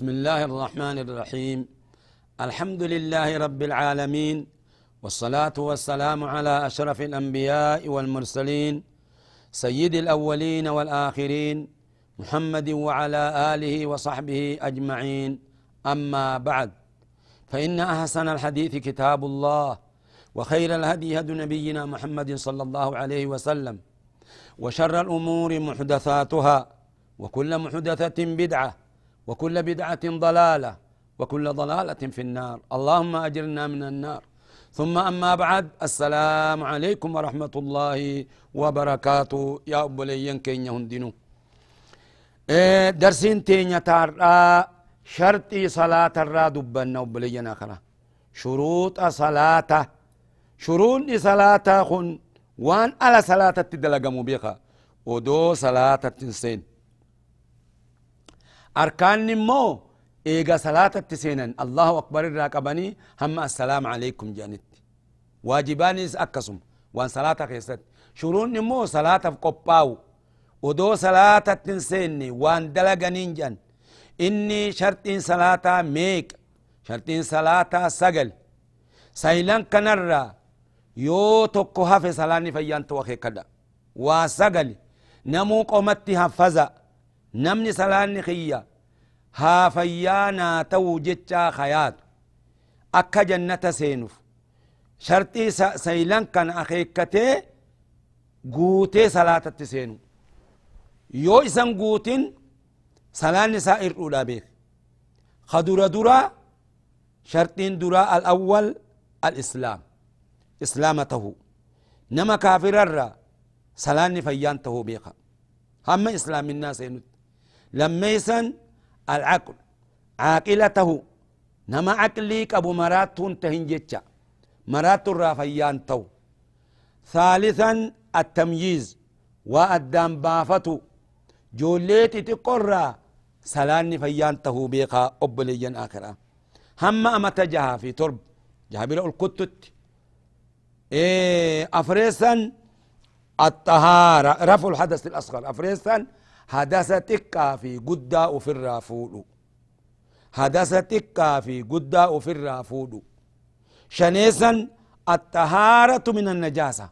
بسم الله الرحمن الرحيم. الحمد لله رب العالمين والصلاة والسلام على أشرف الأنبياء والمرسلين سيد الأولين والآخرين محمد وعلى آله وصحبه أجمعين. أما بعد فإن أحسن الحديث كتاب الله وخير الهدي هدي نبينا محمد صلى الله عليه وسلم وشر الأمور محدثاتها وكل محدثة بدعة وكل بدعة ضلالة وكل ضلالة في النار. اللهم أجرنا من النار. ثم أما بعد السلام عليكم ورحمة الله وبركاته. يا أبوليين كين يهندنو. إيه درسين تينيا تارا شرطي صلاة الرا دبنا أبوليين آخرة. شروط صلاة. شروط صلاة خن وان على صلاة تدلق مبيخة ودو صلاة تنسين. أركان نمو إيغا صلاة تسينن الله أكبر الراقباني هم السلام عليكم جانت. واجباني أكسم. وان صلاة خيست. شرون نمو صلاة قباو. ودو صلاة تنسيني. وان دلغنين جان. إني شرطين صلاة ميك. شرطين صلاة سجل سيلان كنرى. يو تكو هفي صلاني فيان توخي كدا. وسجل نمو قومتي حفظا namni salaanni kiyya haa fayyaanaa ta'uu jechaa hayaatu akka jannata seenuuf sharxii saylan kana akeekkatee guutee salaatatti seenu yoo isan guutin salaanni isaa irdhuudha beek ka dura duraa sharxiin duraa alawwal alislaam islaama tahuu nama kaafirarraa salaanni fayyaan tahuu beeka hamma islaaminaa seenutti لميسن العقل عاقلته. نما عقلي أبو مرات تهنجتشا مرات الرافيان تو. ثالثا التمييز. والدم بافتو جوليتي تقرى سلاني فيان تهو بيقا أبليا آخرا هم أما تجها في ترب. جابر الكتت إيه أفريسا الطهارة. رفع الحدث الأصغر. أفريسا هدس تكا في قدا في الرافود هدس تكا في قدا في الرافود شنيسا الطهارة من النجاسة.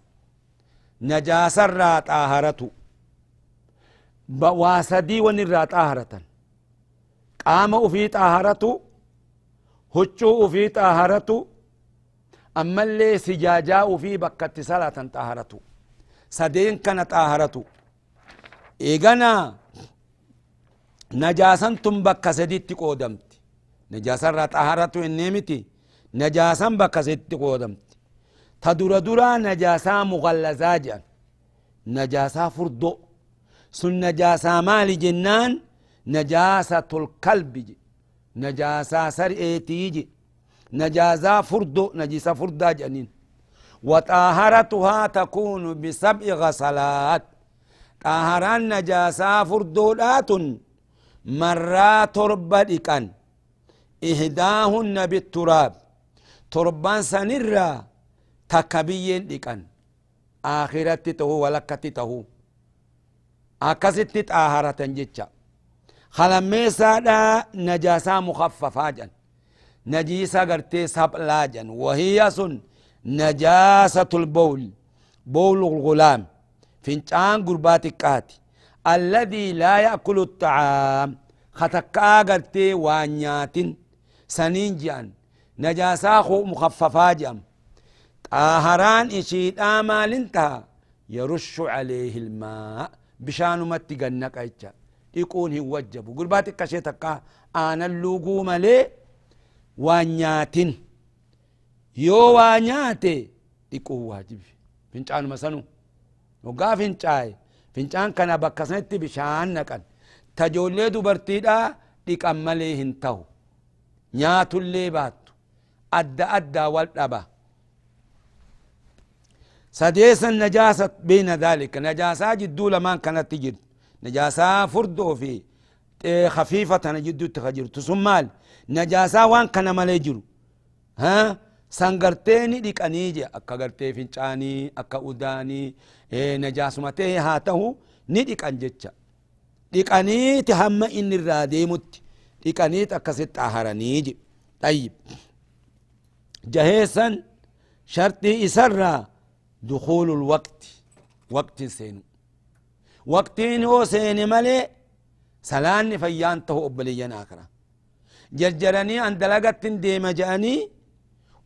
نجاسة را طهارة واسدي ونرا طهارة قام في طهارة هجو في طهارة أما اللي سجاجا في بكت صلاة طهارة سدين كانت طهارة إيغانا نجاسان تم بكا سديت قودمت نجاسان را طهارة النيمتي نجاسان بكا سديت قودمت تدور دورا نجاسا مغلزا جان نجاسا فردو سن نجاسا مالي جنان نجاسة الكلب جي نجاسا سرئتي جي نجاسا فردو نجاسا فردا جنين وطهارتها تكون بسبع غسلات طهران نجاسا فردودات مرا تربة ديكان إهداهن بالتراب تربان سنرا تكبيين ديكان آخرت تهو ولكت تهو أكست طهارة جتشا خلميسا دا نجاسا مخففا جن نجيسا قرتي سبلا جن وهي سن نجاسة البول بول الغلام فنجان قربات كاتي الذي لا يأكل الطعام ختكا قرتي وانيات سنين جان نجاسا خو مخففا جام طاهران إشيد آمال انتهى يرش عليه الماء بشانو متي قنق ايجا يكون هو وجب قرباتك كشيتك آنا اللوقو ملي وانياتين يو وانياتي يكون واجب فنجان مسنو وقا فنجاي فنجان كان بكسنت بشان نقل تجولي دبرتيدا ديك أمالي هنتو نياتو اللي باتو أدى أدى والأبا سديسا نجاسة بين ذلك نجاسة جدو لما كانت تجد نجاسة فردو في خفيفة جدو تخجر تسمال نجاسة وان كان مالي ها sangarteeni dhiqanii je akka gartee fincaanii akka udaanii najaasumatee haa tahu ni dhiqan jecha dhiqaniiti hamma inni irraa deemutti dhiqaniiti akkasit xaharanii je طيب جهيسا شرطي إسرى دخول الوقت وقت سين وقتين هو سين ملي سلاني فيانته أبليا آخرة جرجرني أن دلقت ديم جاني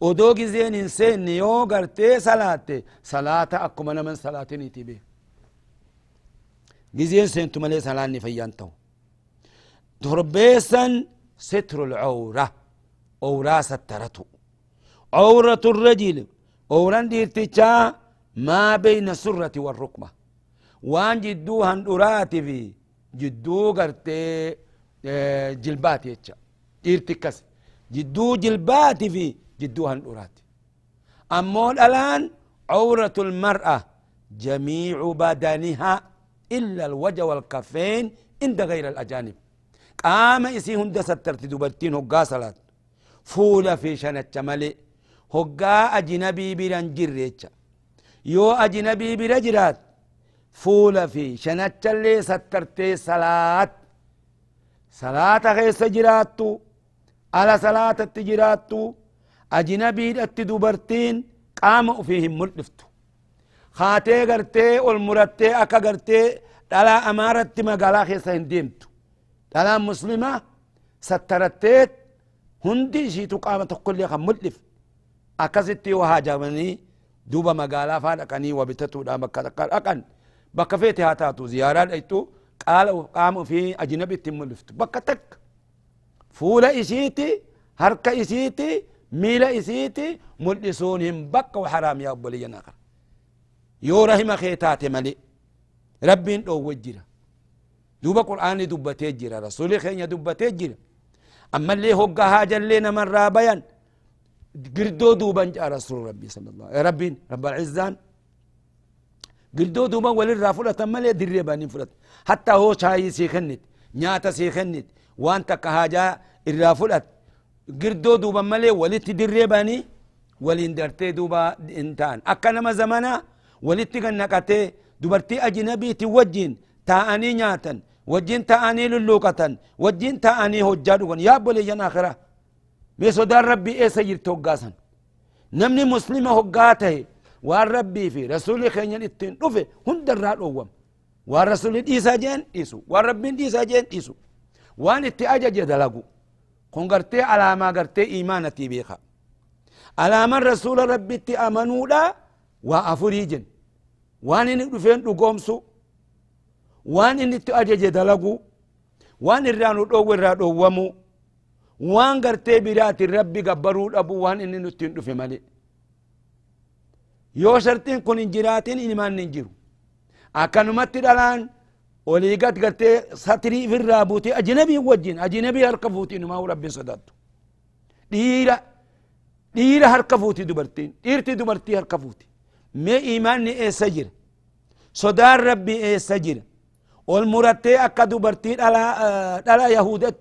odoo gizeen hin seenne yoo gartee salaatte salaata akkuma naman salaatiniti be gizeen seentu malee salaanni fayyaan ta'u torbeessan ستر العورة أورا سترته عورة الرجل أوران ديرتشا ما بين السرة والركبة وان جدو هندورات في جدو قرتي جلبات يتشا ديرتكس جدو جلبات في جدوها الأورات أمو الآن عورة المرأة جميع بدنها إلا الوجه والكفين عند غير الأجانب. قام إسي هند سترت دبرتين هقا صلاة. فولا في شنة ملي هقا أجنبي بران جريتش. يو أجنبي برجرات فولا في شنة اللي سترتي صلاة. صلاة غير سجراتو على صلاة التجراتو أجنبي التدوبرتين قام فيهم ملفت. خاتي غرتي والمرتي أكا غرتي دلا أمارت مقالا خيسا هنديمت دلا مسلمة سترتيت هندي شيتو قامت كل يخم ملف أكستي وهاجمني دوبا مقالا فادقني وبتتو دا مكة أكن. بكا فيتي هاتاتو زيارات ايتو قال قام في أجنبي تملفت بكا تك. فولا إشيتي هركا إشيتي ميلا إسيتي ملسونهم بك وحرام يا أبو لي ناخر يو رحم خيتات ملي. ربين دو وجرا دوبا قرآن دبتي جرا رسولي خين دبتي جرا أما اللي هو هاجا لنا من رابيا قردو دوبا جاء رسول ربي صلى الله عليه ربي رب العزان. قردو دوبا وللرافلة ملي دري بانين فلت حتى هو شاي سيخنت نياتا سيخنت. وانت كهاجا الرافلة girdoo duuban malee walitti dirree banii waliin dartee duuba hin ta'an akka nama zamana walitti gannaqatee dubartii ajinabiiti wajjin taa'anii nyaatan wajjin taa'anii lulluuqatan wajjin taa'anii hojjaa dhugan yaa boleeyyan akhiraa mee sodaan rabbii eessa jirti hoggaasan namni muslima hoggaa tahe waan rabbii fi rasuulli keenyan ittiin dhufe hundarraa dhoowwam waan rasuulli dhiisaa jeen dhiisu waan rabbiin dhiisaa jeen dhiisu waan itti ajaje dalagu kun gartee alaamaa gartee iimaanatii beeka alaaman rasuula rabbitti amanuudha waa afurii jen waan inni dhufeen dhugoomsu waan inni itti ajaje dalagu waan irraa nu dhoowwe irraa dhoowwamu waan gartee biraatin rabbi gabbaruu dhabu waan inni nutti hin dhufe male ولي قد قد ستري في الرابوتي أجنبي وجين أجنبي هركفوتي ما هو ربي صدات ديرة ديرة هركفوتي دبرتين ديرتي دبرتي هركفوتي ما إيماني إيه سجر صدار ربي إيه سجر والمرتي أكا دبرتين على آه على يهودات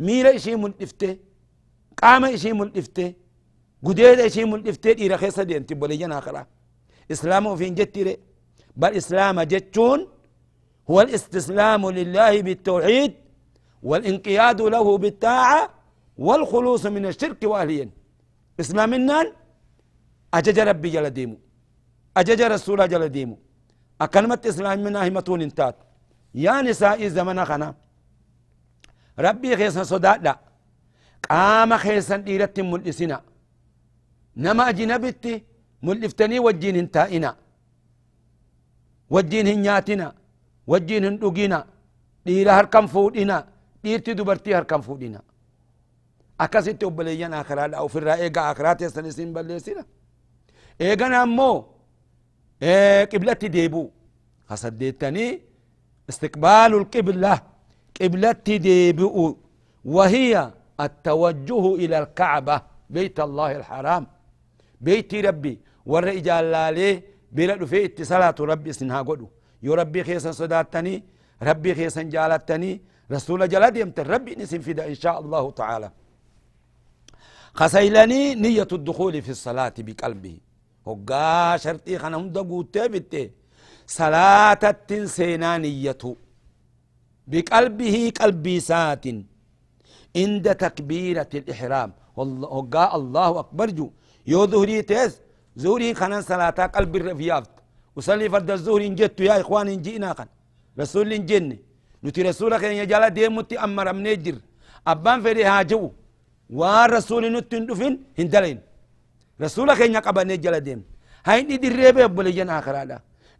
ميرا إشي من إفته قام إشي من إفته قديد إشي من إفته إيرا خيصة دي أنت بولي جنا خلا إسلام وفين جتيري بل إسلام جتون هو الاستسلام لله بالتوحيد والانقياد له بالطاعة والخلوص من الشرك وأهلين إسلام النان أجج ربي جل ديمو. أجج رسول جل ديمو. أكلمة إسلام منها همتون انتات يا نساء زمن خنا. ربي خيسا لا. قام خيسا ديرت ملئسنا. نما أجنبتي ملئفتني وجين انتائنا. وجين هنياتنا. وجين هندوغينا ديلا هر كم فودينا ديرتي دوبرتي هر كم فودينا اكاسي تو بلينا اخرا أو في رايغا اخرا تسنسين بلسينا ايغنا مو إيه قبلتي ديبو حسديتني استقبال القبلة قبلتي ديبو وهي التوجه إلى الكعبة بيت الله الحرام بيت ربي ورئجال لالي بيرد في اتصالات ربي سنها قدو يو ربي خيسا صداتني ربي خيسا جالتني رسول جلد يمتر ربي نسم فدا إن شاء الله تعالى. خسيلني نية الدخول في الصلاة بقلبه وقا شرطي خنا هم دقوت بيتي صلاة سينا نيته بقلبه قلبي سات. عند تكبيرة الإحرام. وقا الله أكبر جو. يو ظهري تيس ظهري خنا صلاة قلب الرفيافت وصلي فرد الظهر إن جدت يا إخوان إن جئنا خن رسول إن جن نتي رسولك إن يجالا ديمتي أمر أمنيجر أبان فري هاجو waan rasuuli nutti hin dhufin hin dalayin rasuula keenya qabannee jala deemne hayni dirree bee obboleeyyan akiraadha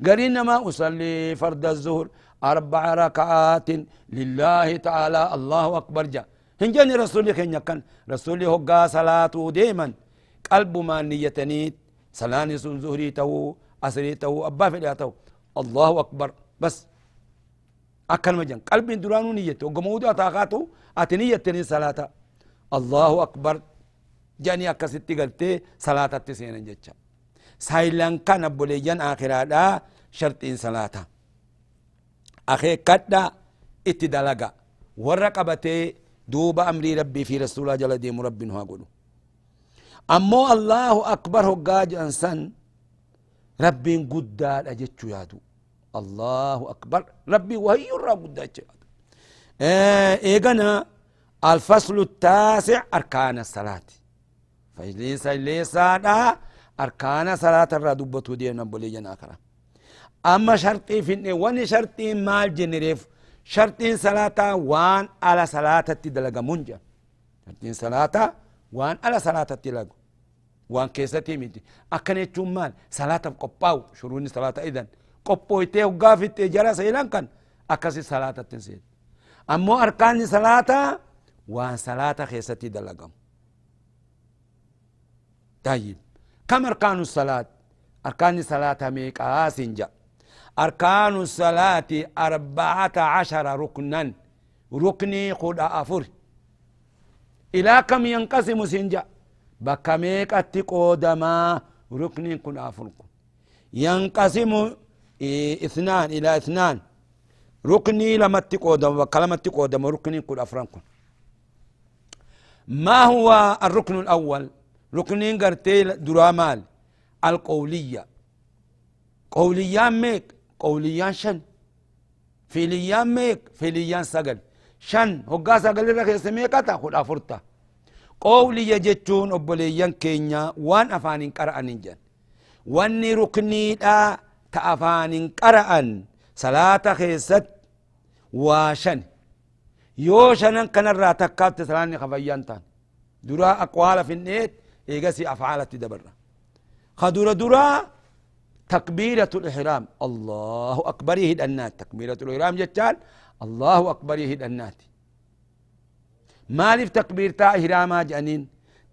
gariin namaa usallii farda zuhur arbaca raka'aatin lillaahi ta'aalaa allahu akbar ja hin jenne rasuuli keenya akkan rasuuli hoggaa salaatuu deeman qalbumaan niyyataniit salaani sun zuhurii fedhaa ta'u allahu akbar bas akkanuma jan qalbiin duraanuu niyyatte hoggama uduu ataakaatu ati niyyattanii salaata الله أكبر. جاني أكستي قلتي صلاة تسين جتشا. سايلان كان بوليجان آخر هذا شرطين صلاة أخي كدا اتدلقا ورقبتي دوب أمري ربي في رسول الله جل ديم ربي نها أمو الله أكبر هو قاج أنسان. ربي قد أجتشو يادو الله أكبر ربي وهي الرب قد أجتشو إيه إيقنا الفصل التاسع أركان الصلاة فليس ليس أركان صلاة الردبة دينا بولي جنا كرا أما شرطي في وان شرطي مال جنريف شرطين صلاة وان على صلاة تدلق منجا شرطين صلاة وان على صلاة تدلق وان كيستي ميتي أكنت مال. صلاة قباو شروني صلاة إذن. قبويتي وقافت جرى سيلان كان. أكسي صلاة تنسيد أمو أركان صلاة وان صلاة خيستي دلقم طيب. كم أركان الصلاة أركان الصلاة ميقا سنجا أركان الصلاة أربعة عشر ركنا. ركني قد أفر. إلى كم ينقسم سنجا؟ بكميك قدما ركني قد أفر ينقسم إيه اثنان إلى اثنان ركني لما تقودم وكلمة تقودم ركني قد أفرنكم ما هو الركن الأول ركنين قرتي درامال القولية قوليان ميك قوليان شن فيليان ميك فيليان سقل شن هقا سقل لك يسميك تاخد أفرطة قولية جتون أبوليان كينيا وان أفانين قرأن جن واني ركني دا تأفانين قرأن صلاة خيست وشن يو شنن كان الرا تكات تسلاني خفيان تان درا أقوال في النيت إيجاسي أفعال تدبر خدورا درا تكبيرة الإحرام الله أكبر يهد النات تكبيرة الإحرام جتال الله أكبر يهد النات مالف تكبير تا إحراما جانين.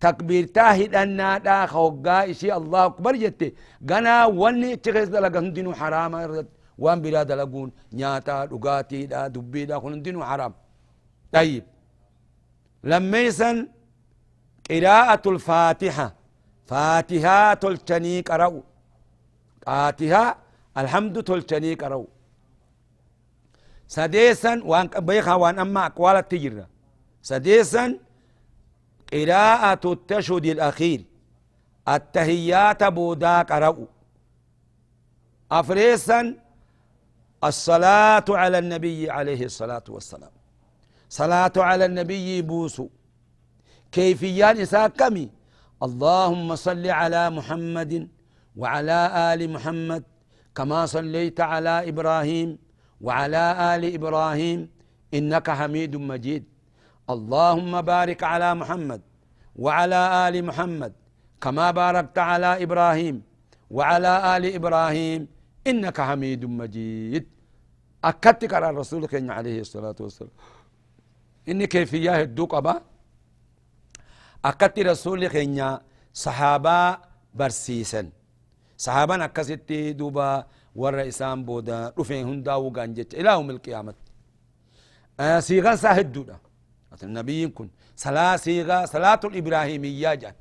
تكبير تا هد النات خوغا إشي الله أكبر جتي غنا وني اتخذ دلقا هندينو حراما وان بلا دلقون نياتا دقاتي دا دبي دا هندينو حرام. طيب. لميسا قراءة الفاتحة. فاتحة تلتني قرأوا فاتحة الحمد تلتني قرأوا سديسا وان بيخا وان أما اقوال التجرة سديسا قراءة التشهد الأخير. التهيات بودا قرأوا أفريسا الصلاة على النبي عليه الصلاة والسلام. صلاة على النبي بوسو. كيفيان إساكمي اللهم صل على محمد وعلى آل محمد كما صليت على إبراهيم وعلى آل إبراهيم إنك حميد مجيد. اللهم بارك على محمد وعلى آل محمد كما باركت على إبراهيم وعلى آل إبراهيم. إنك حميد مجيد. أكدتك على الرسول عليه الصلاة والسلام. إني كيفية الدوق أبا؟ أكت رسول خينيا صحابة برسيسا صحابا أكستي دوبا ورا إسام بودا. رفين هندا وغان جيتش إلى يوم القيامة. آه سيغا ساهد دودا. النبي كن صلاة سيغا صلاة الإبراهيمية جان.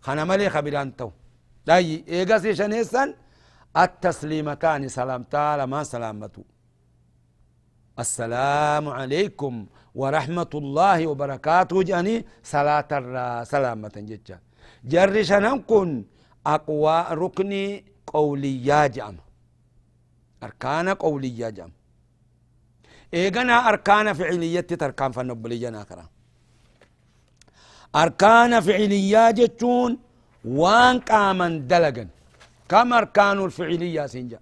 خنا ملي خبران تو داي إيغا سيشنيسان التسليمتان سلامتا لما سلامتو. السلام عليكم ورحمة الله وبركاته جاني. صلاة الرا سلامة جتشا. جرشنا كن أقوى ركني قوليا جام أركان قوليا جام إيغنا أركان فعلية تركان فنبليا ناخرا أركان فعلية جتشون وان قامن دلقن كم أركان الفعلية سنجا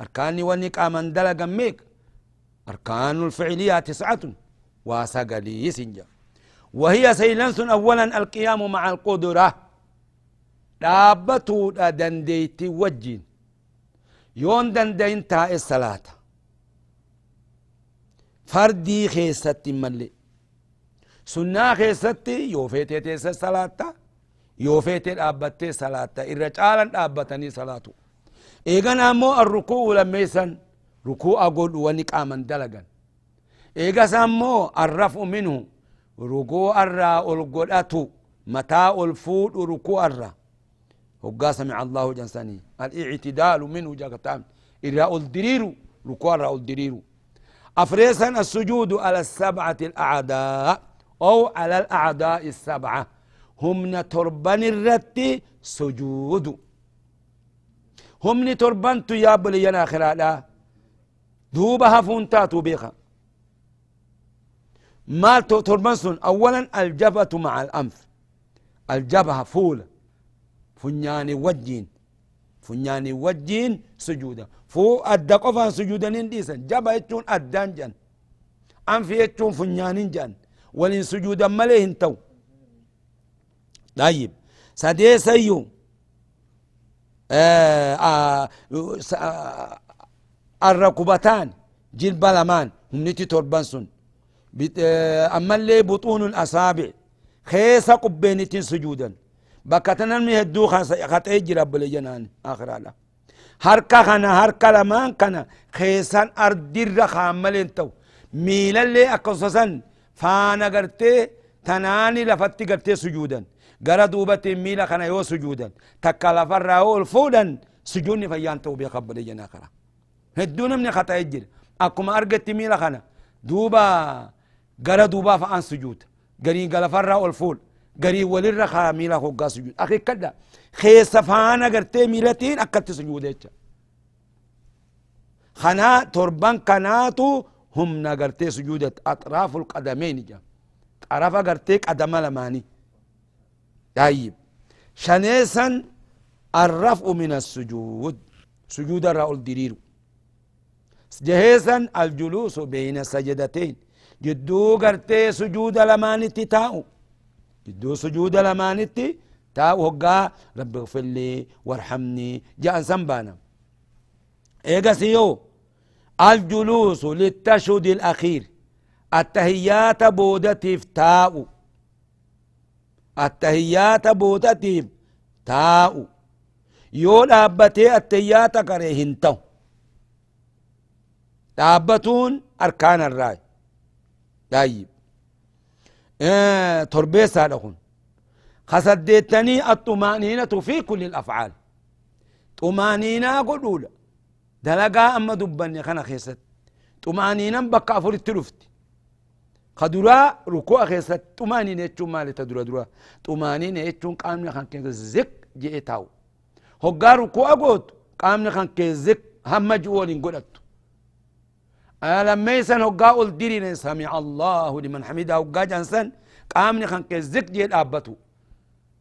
أركان واني قامن دلقن ميك أركان الفعلية تسعة واسقلي سنجا وهي سيلنس أولا القيام مع القدرة دابتو دنديتي وجين يون دندين fardii keessatti hin malle. Sunnaa keessatti yoo feetee teessa salaatta yoo feetee dhaabbattee salaatta. Irra caalan dhaabbatanii salaatu. Eegana ammoo arrukuu lammeessan rukuu'a godhu wani qaaman dalagan. Eegasa ammoo arrafu minhu rukuu'arraa ol godhatu mataa ol fuudhu rukuu'arra hoggaa samica allahu jansanii al-ictidaalu minhu jakataan irraa ol diriiru rukuu'arraa ol diriiru. أفريسا السجود على السبعة الأعداء أو على الأعداء السبعة. هم تربان الرت سجود. هم تربان تياب لينا خلالا. دوبها فونتاتو بيخا. ما تربان أولا الجبهة مع الأنف. الجبهة فول. فنياني وجين. فنياني وجين سجودا فو أدى قفا سجودا نديسا جبا يتون أدان جان أنف يتون فنيانين جان ولين سجودا مليهن تو طيب سدي سيو آه آه آه الركبتان جلب لمان هم نتي تربان سن أما اللي بطون الأصابع خيسا قبينتين سجودا بكتنا مهدو خطئ جرب لجنان آخر على هركا خنا هركا لمان كنا خيسان أردر خاملين تو ميلا اللي أقصصا فانا قرتي تناني لفتي قرتي سجودا قرا دوبتي ميلا خنا يو سجودا تكا لفر الفودا سجوني فيان تو بيقبل جنا آخر هدو نمني خطأ يجري أكما أرقت ميلا خنا دوبا قرا دوبا فان سجود قري قال فرا والفول قري ولر خا ميلا خوقا سجود. أخي كدا خيس فانا قرتي ميلتين أكت سجود إيجا خنا تربان كناتو هم نقرتي سجودة أطراف القدمين جا. طرف قرتي قدم لماني. طيب. شنيسا الرفع من السجود. سجود الرأول ديريرو. جهيزا الجلوس بين السجدتين جدو قرتي سجود لمانتي تاو جدو سجود لمانتي تاو هقا رب اغفر لي وارحمني جاء سنبانا ايقا سيو الجلوس للتشهد الأخير التهيات بودتيف تاو التهيات بودتيف تاو يول أبتي التهيات كريهن تاو دابتون أركان الراي طيب تربيسا لهم خسدتني الطمأنينة في كل الأفعال. طمأنينة قلولا دلقا أما دبني خنا خيست. طمأنينة بقى أفر التلفت خدرا ركوع خيست. طمأنينة يتشون مالي تدرا درا طمأنينة يتشون قامنا خان كي زك جئتاو. هقا ركوع قوت. قامنا خان كي زك. هم جوالين قلت لما يسن هقا الديرين سمع الله لمن حمده هقا جانسن. قامني خان كزك جيد أبتو.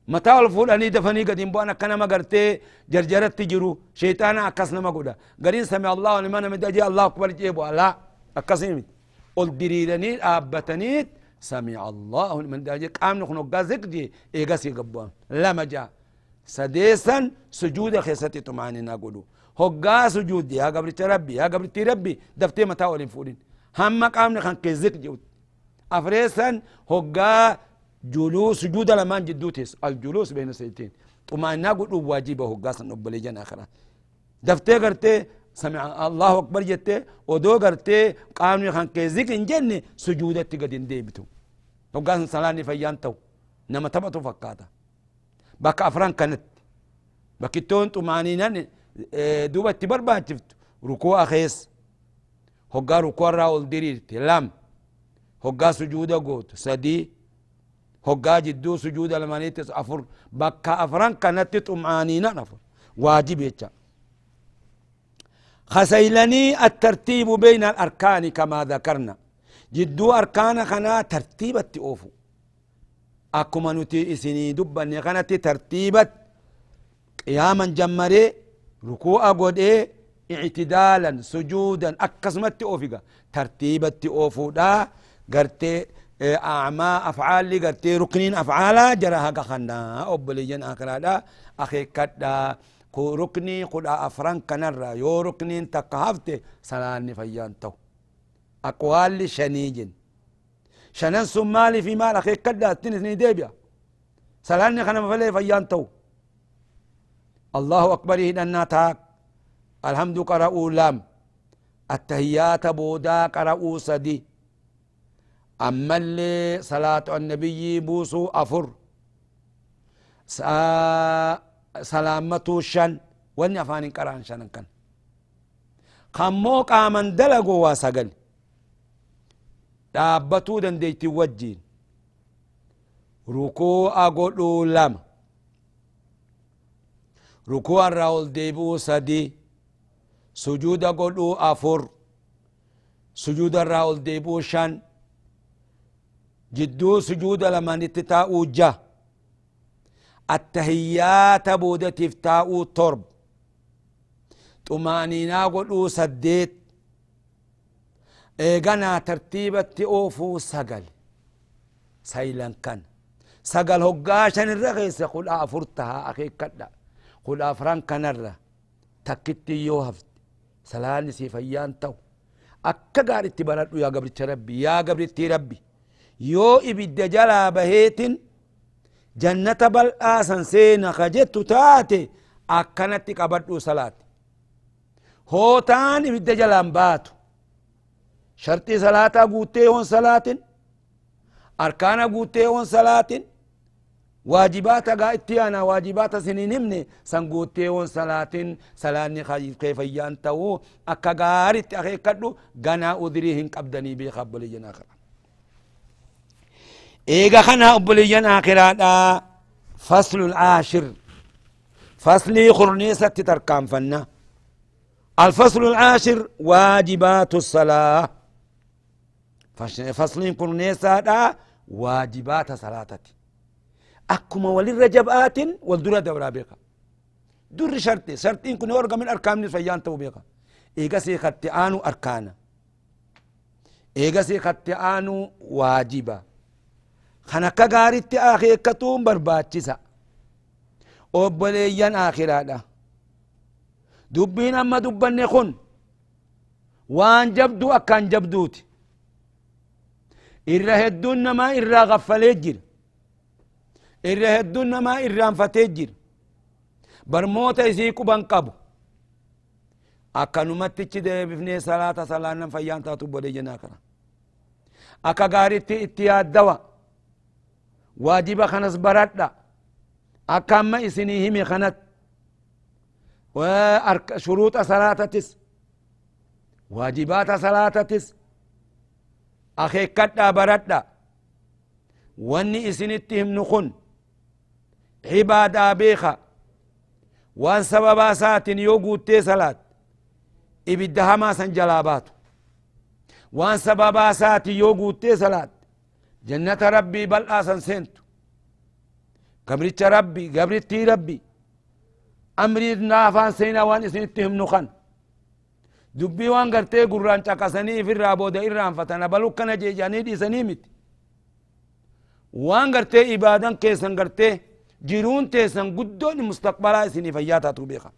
متى الفول أني دفني قد ينبوانا كان ما قرتي جرجرت تجرو. شيطانا أكسنا ما قرين سمع الله لمن حمده. جي الله أكبر جيبوا لا أكسني الديريني أبتنيت سمع الله لمن داجي قامني خان هقا جي إيقاسي قبوان لما جاء سديسا سجود خيستي تماني نقولوا هقا سجود يا قبرت ربي يا قبرت ربي دفتي متى ولين فولين هم قامنا خان كزك جود أفريسا هقا جلوس سجود لما جدوتيس الجلوس بين السيدتين طمأنينة قد واجبه قاسا نبلي جن آخرة دفتي قرتي سمع الله أكبر جتي ودو قرتي قانون خان كيزيك إن جنة سجودة قد انديبتو وقاسا صلاني فيانتو نما تبتو فكاتا بك أفران كانت بكتون طمأنينة دوبا تبربا شفت ركوع خيس. هقا ركوع راول ديرير تلام. هقا سجودة قوت. سدي. هقا جدو سجودة لمانيت أفر. بكا أفران كانت طمأنينة نفر. واجب يتشا. خسيلني الترتيب بين الأركان كما ذكرنا. جدو أركان خنا ترتيبة أوفو. أكما نتي إسني دبا خنا ترتيبة قياما جمري. ركوع قد اعتدالا سجودا. أكسمت أوفيقا ترتيبة أوفو دا. قرتي أعمى أفعال لي. قرتي ركنين أفعالا جراها قخنا أبلي جن أكرادا أخي كدا. كو ركني قد أفران كنرا. يو ركنين تقهفت سلاني فيانتو أقوال شنيجن. شنن سمالي في مال. أخي كدا. تنسني ديبيا. سلاني خنا مفلي فيانتو الله أكبر هنا تاك الحمد قرأوا لام. التهيات بودا قرأوا سدي. أما اللي صلاة النبي بوسو أفر. سلامتو شن. واني أفاني قرأن شن كان. خمو قامن دلقوا واسقل dhaabbatuu dandeeyti wajjiin rukuu agodhuu lama rukuu irraa ol deebi'uu sadii sujuuda godhuu afur sujuuda irraa ol deebi'uu shan jidduu sujuuda lamanitti taa'uu ja attahiyyaata boodatiif taa'uu torb xumaaniinaa godhuu saddeet eeganaa tartiibatti oofuu sagal saylan kan sagal hoggaa shan irra keessa kudha afur tahaa akeekkadha kudha afran kanarra takkitti yoo hafte salaanni si fayyaan ta'u akka gaaritti baradhu yaa gabricha rabbi yaa gabrittii rabbi yoo ibidda jalaa baheetin jannata bal'aasan seena ka jettu taate akkanatti qabadhu salaate hootaan ibidda jalaan baatu sharxii salaataa guuttee itti aana waajibaata sinin himne san guuttee yoon salaatin salaanni kee fayyaan ta'uu akka gaaritti akeekkadhu ganaa udirii hin qabdanii beeka obboleeyyan akira eega kana obboleeyyan akiraadha faslu العاشر فصلي خرنيسة تركان الفصل العاشر واجبات الصلاه فصلين كن نيسا واجبات صلاتتي أكما ولي رجبات والدرة دورا بيقا. در شرطي. شرطين كن يورغا من أركان فيان تو بيقا. إيغا سي خطي آنو أركانا. إيغا سي خطي آنو واجبا. خنكا غارتي آخي كتوم برباتشسا aakiraadha dubbiin amma dubbanne kun waan jabdu akkaan jabduuti irra hedduun namaa irraa gaffalee jira irra hedduun namaa irraanfatee jira barmoota isii quban qabu akkanumattichi deebifnee salaata salaannan fayyaan taatu bodhe jenaa kana akka gaaritti itti yaaddawa waajiba kanas baradha akka amma isinii hime kanat shuruuxa salaatatis waajibaata salaatatis akeekkadhaa baradha wanni isinitti himnu kun cibaadaa beeka waan sababaa isaatiin yoo guuttee salaat ibidda hamaa san jalaa baatu waan sababaa isaatiin yoo guuttee salaat jannata rabbii bal'aa san seentu gabricha rabbi gabrittii rabbi amrii naafaan seenaa waan isinitti himnu kan dubbii waan gartee gurraan caqasanii ifirraa booda irraanfatan abalu kana jeejanii dhiisanii miti waan gartee ibaadan keessan gartee jiruun teessan guddoon mustaqbalaa isinii fayyaa taatu beeka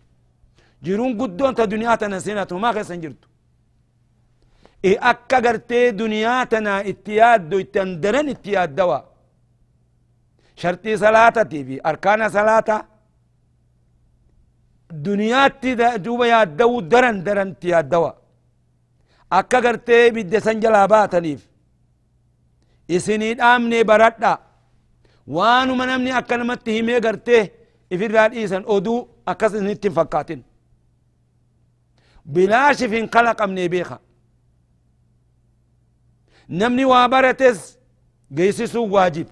jiruun guddoon ta duniyaa tana seenatu maa keessan jirtu akka gartee duniyaa tana itti yaaddo itti andaran itti yaaddawa sharxii salaatatii fi arkaana salaata duniyaatti duuba yaadda'uu daran daranti yaaddawa akka gartee bidde san jalaa baataniif baradha waanuma namni akka namatti himee gartee ifirraa dhiisan oduu akkas isinitti hin fakkaatin bilaashif hin kalaqamne beeka namni waa barates geessisuu waajib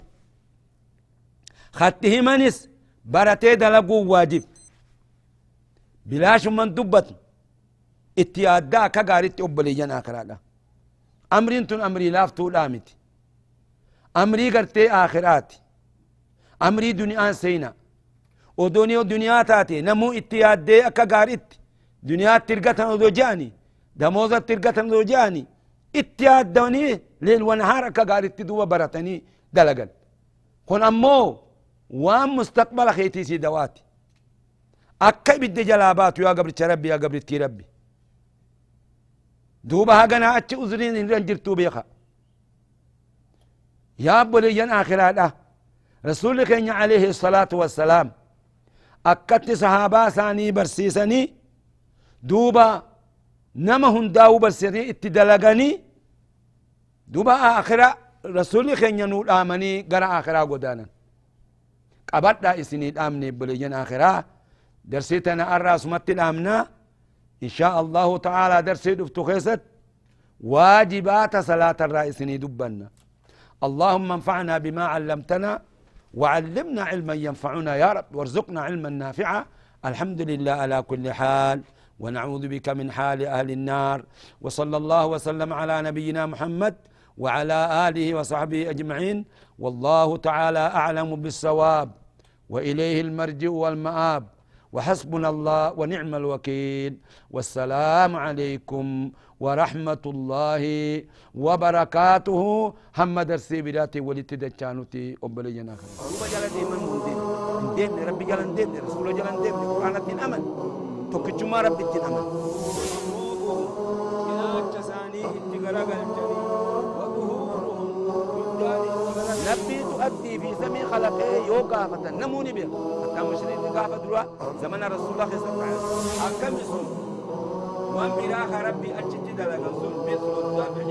khatti himanis baratee dalaguu waajib bilaashumman dubbatu itti yaaddaa akka gaaritti obboleeyyan akiraadha amriin tun amrii laaftuudhaa miti amrii duniyaan seyna odoni duniyaa taate namuu itti yaaddee akka gaaritti duniyaatti irgatan odoo je'ani damoozatti irgatan odoo je'ani itti yaaddanii leel wanahaar akka gaaritti duuba baratanii dalagan kun ammoo waan mustaqbala keetii si dawaati akka ibidde jalaa baatu yaa gabricha rabbi yaa gabrittii rabbi duuba haganaa achi uzriin hin jirtuu beeka yaa abboleeyyan aakiraadha رسول كان عليه الصلاة والسلام. أكت صحابة ساني برسيساني دوبا نما هنداو برسيساني اتدلقاني دوبا آخرة رسول كان ينود آمني غرا آخرة قدانا قبط دا إسني آمني بلجن آخرة درسيتنا الرأس مت الآمنا إن شاء الله تعالى درسي دفتخيست واجبات صلاة الرأس دبنا. اللهم انفعنا بما علمتنا. وعلمنا علما ينفعنا يا رب وارزقنا علما نافعا. الحمد لله على كل حال ونعوذ بك من حال أهل النار. وصلى الله وسلم على نبينا محمد وعلى آله وصحبه أجمعين. والله تعالى أعلم بالصواب وإليه المرجع والمآب. وحسبنا الله ونعم الوكيل. والسلام عليكم ورحمة الله وبركاته. هم درسي بداتي ولت دجانوتي أبلينا روبا جل ديما مندين دين ربي جل دين رسول جل دين قرآن الدين أمن. توكجما ربي الدين أمن. نبي أتي في زمي خلقه يوكا فتنموني به حتى مشرين تقاف دروا زمن رسول الله صلى الله عليه وسلم. حكم سن وانبراخ ربي أجد لك سن مثل الذبح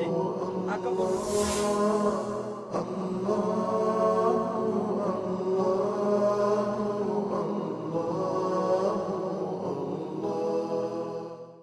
أكبر الله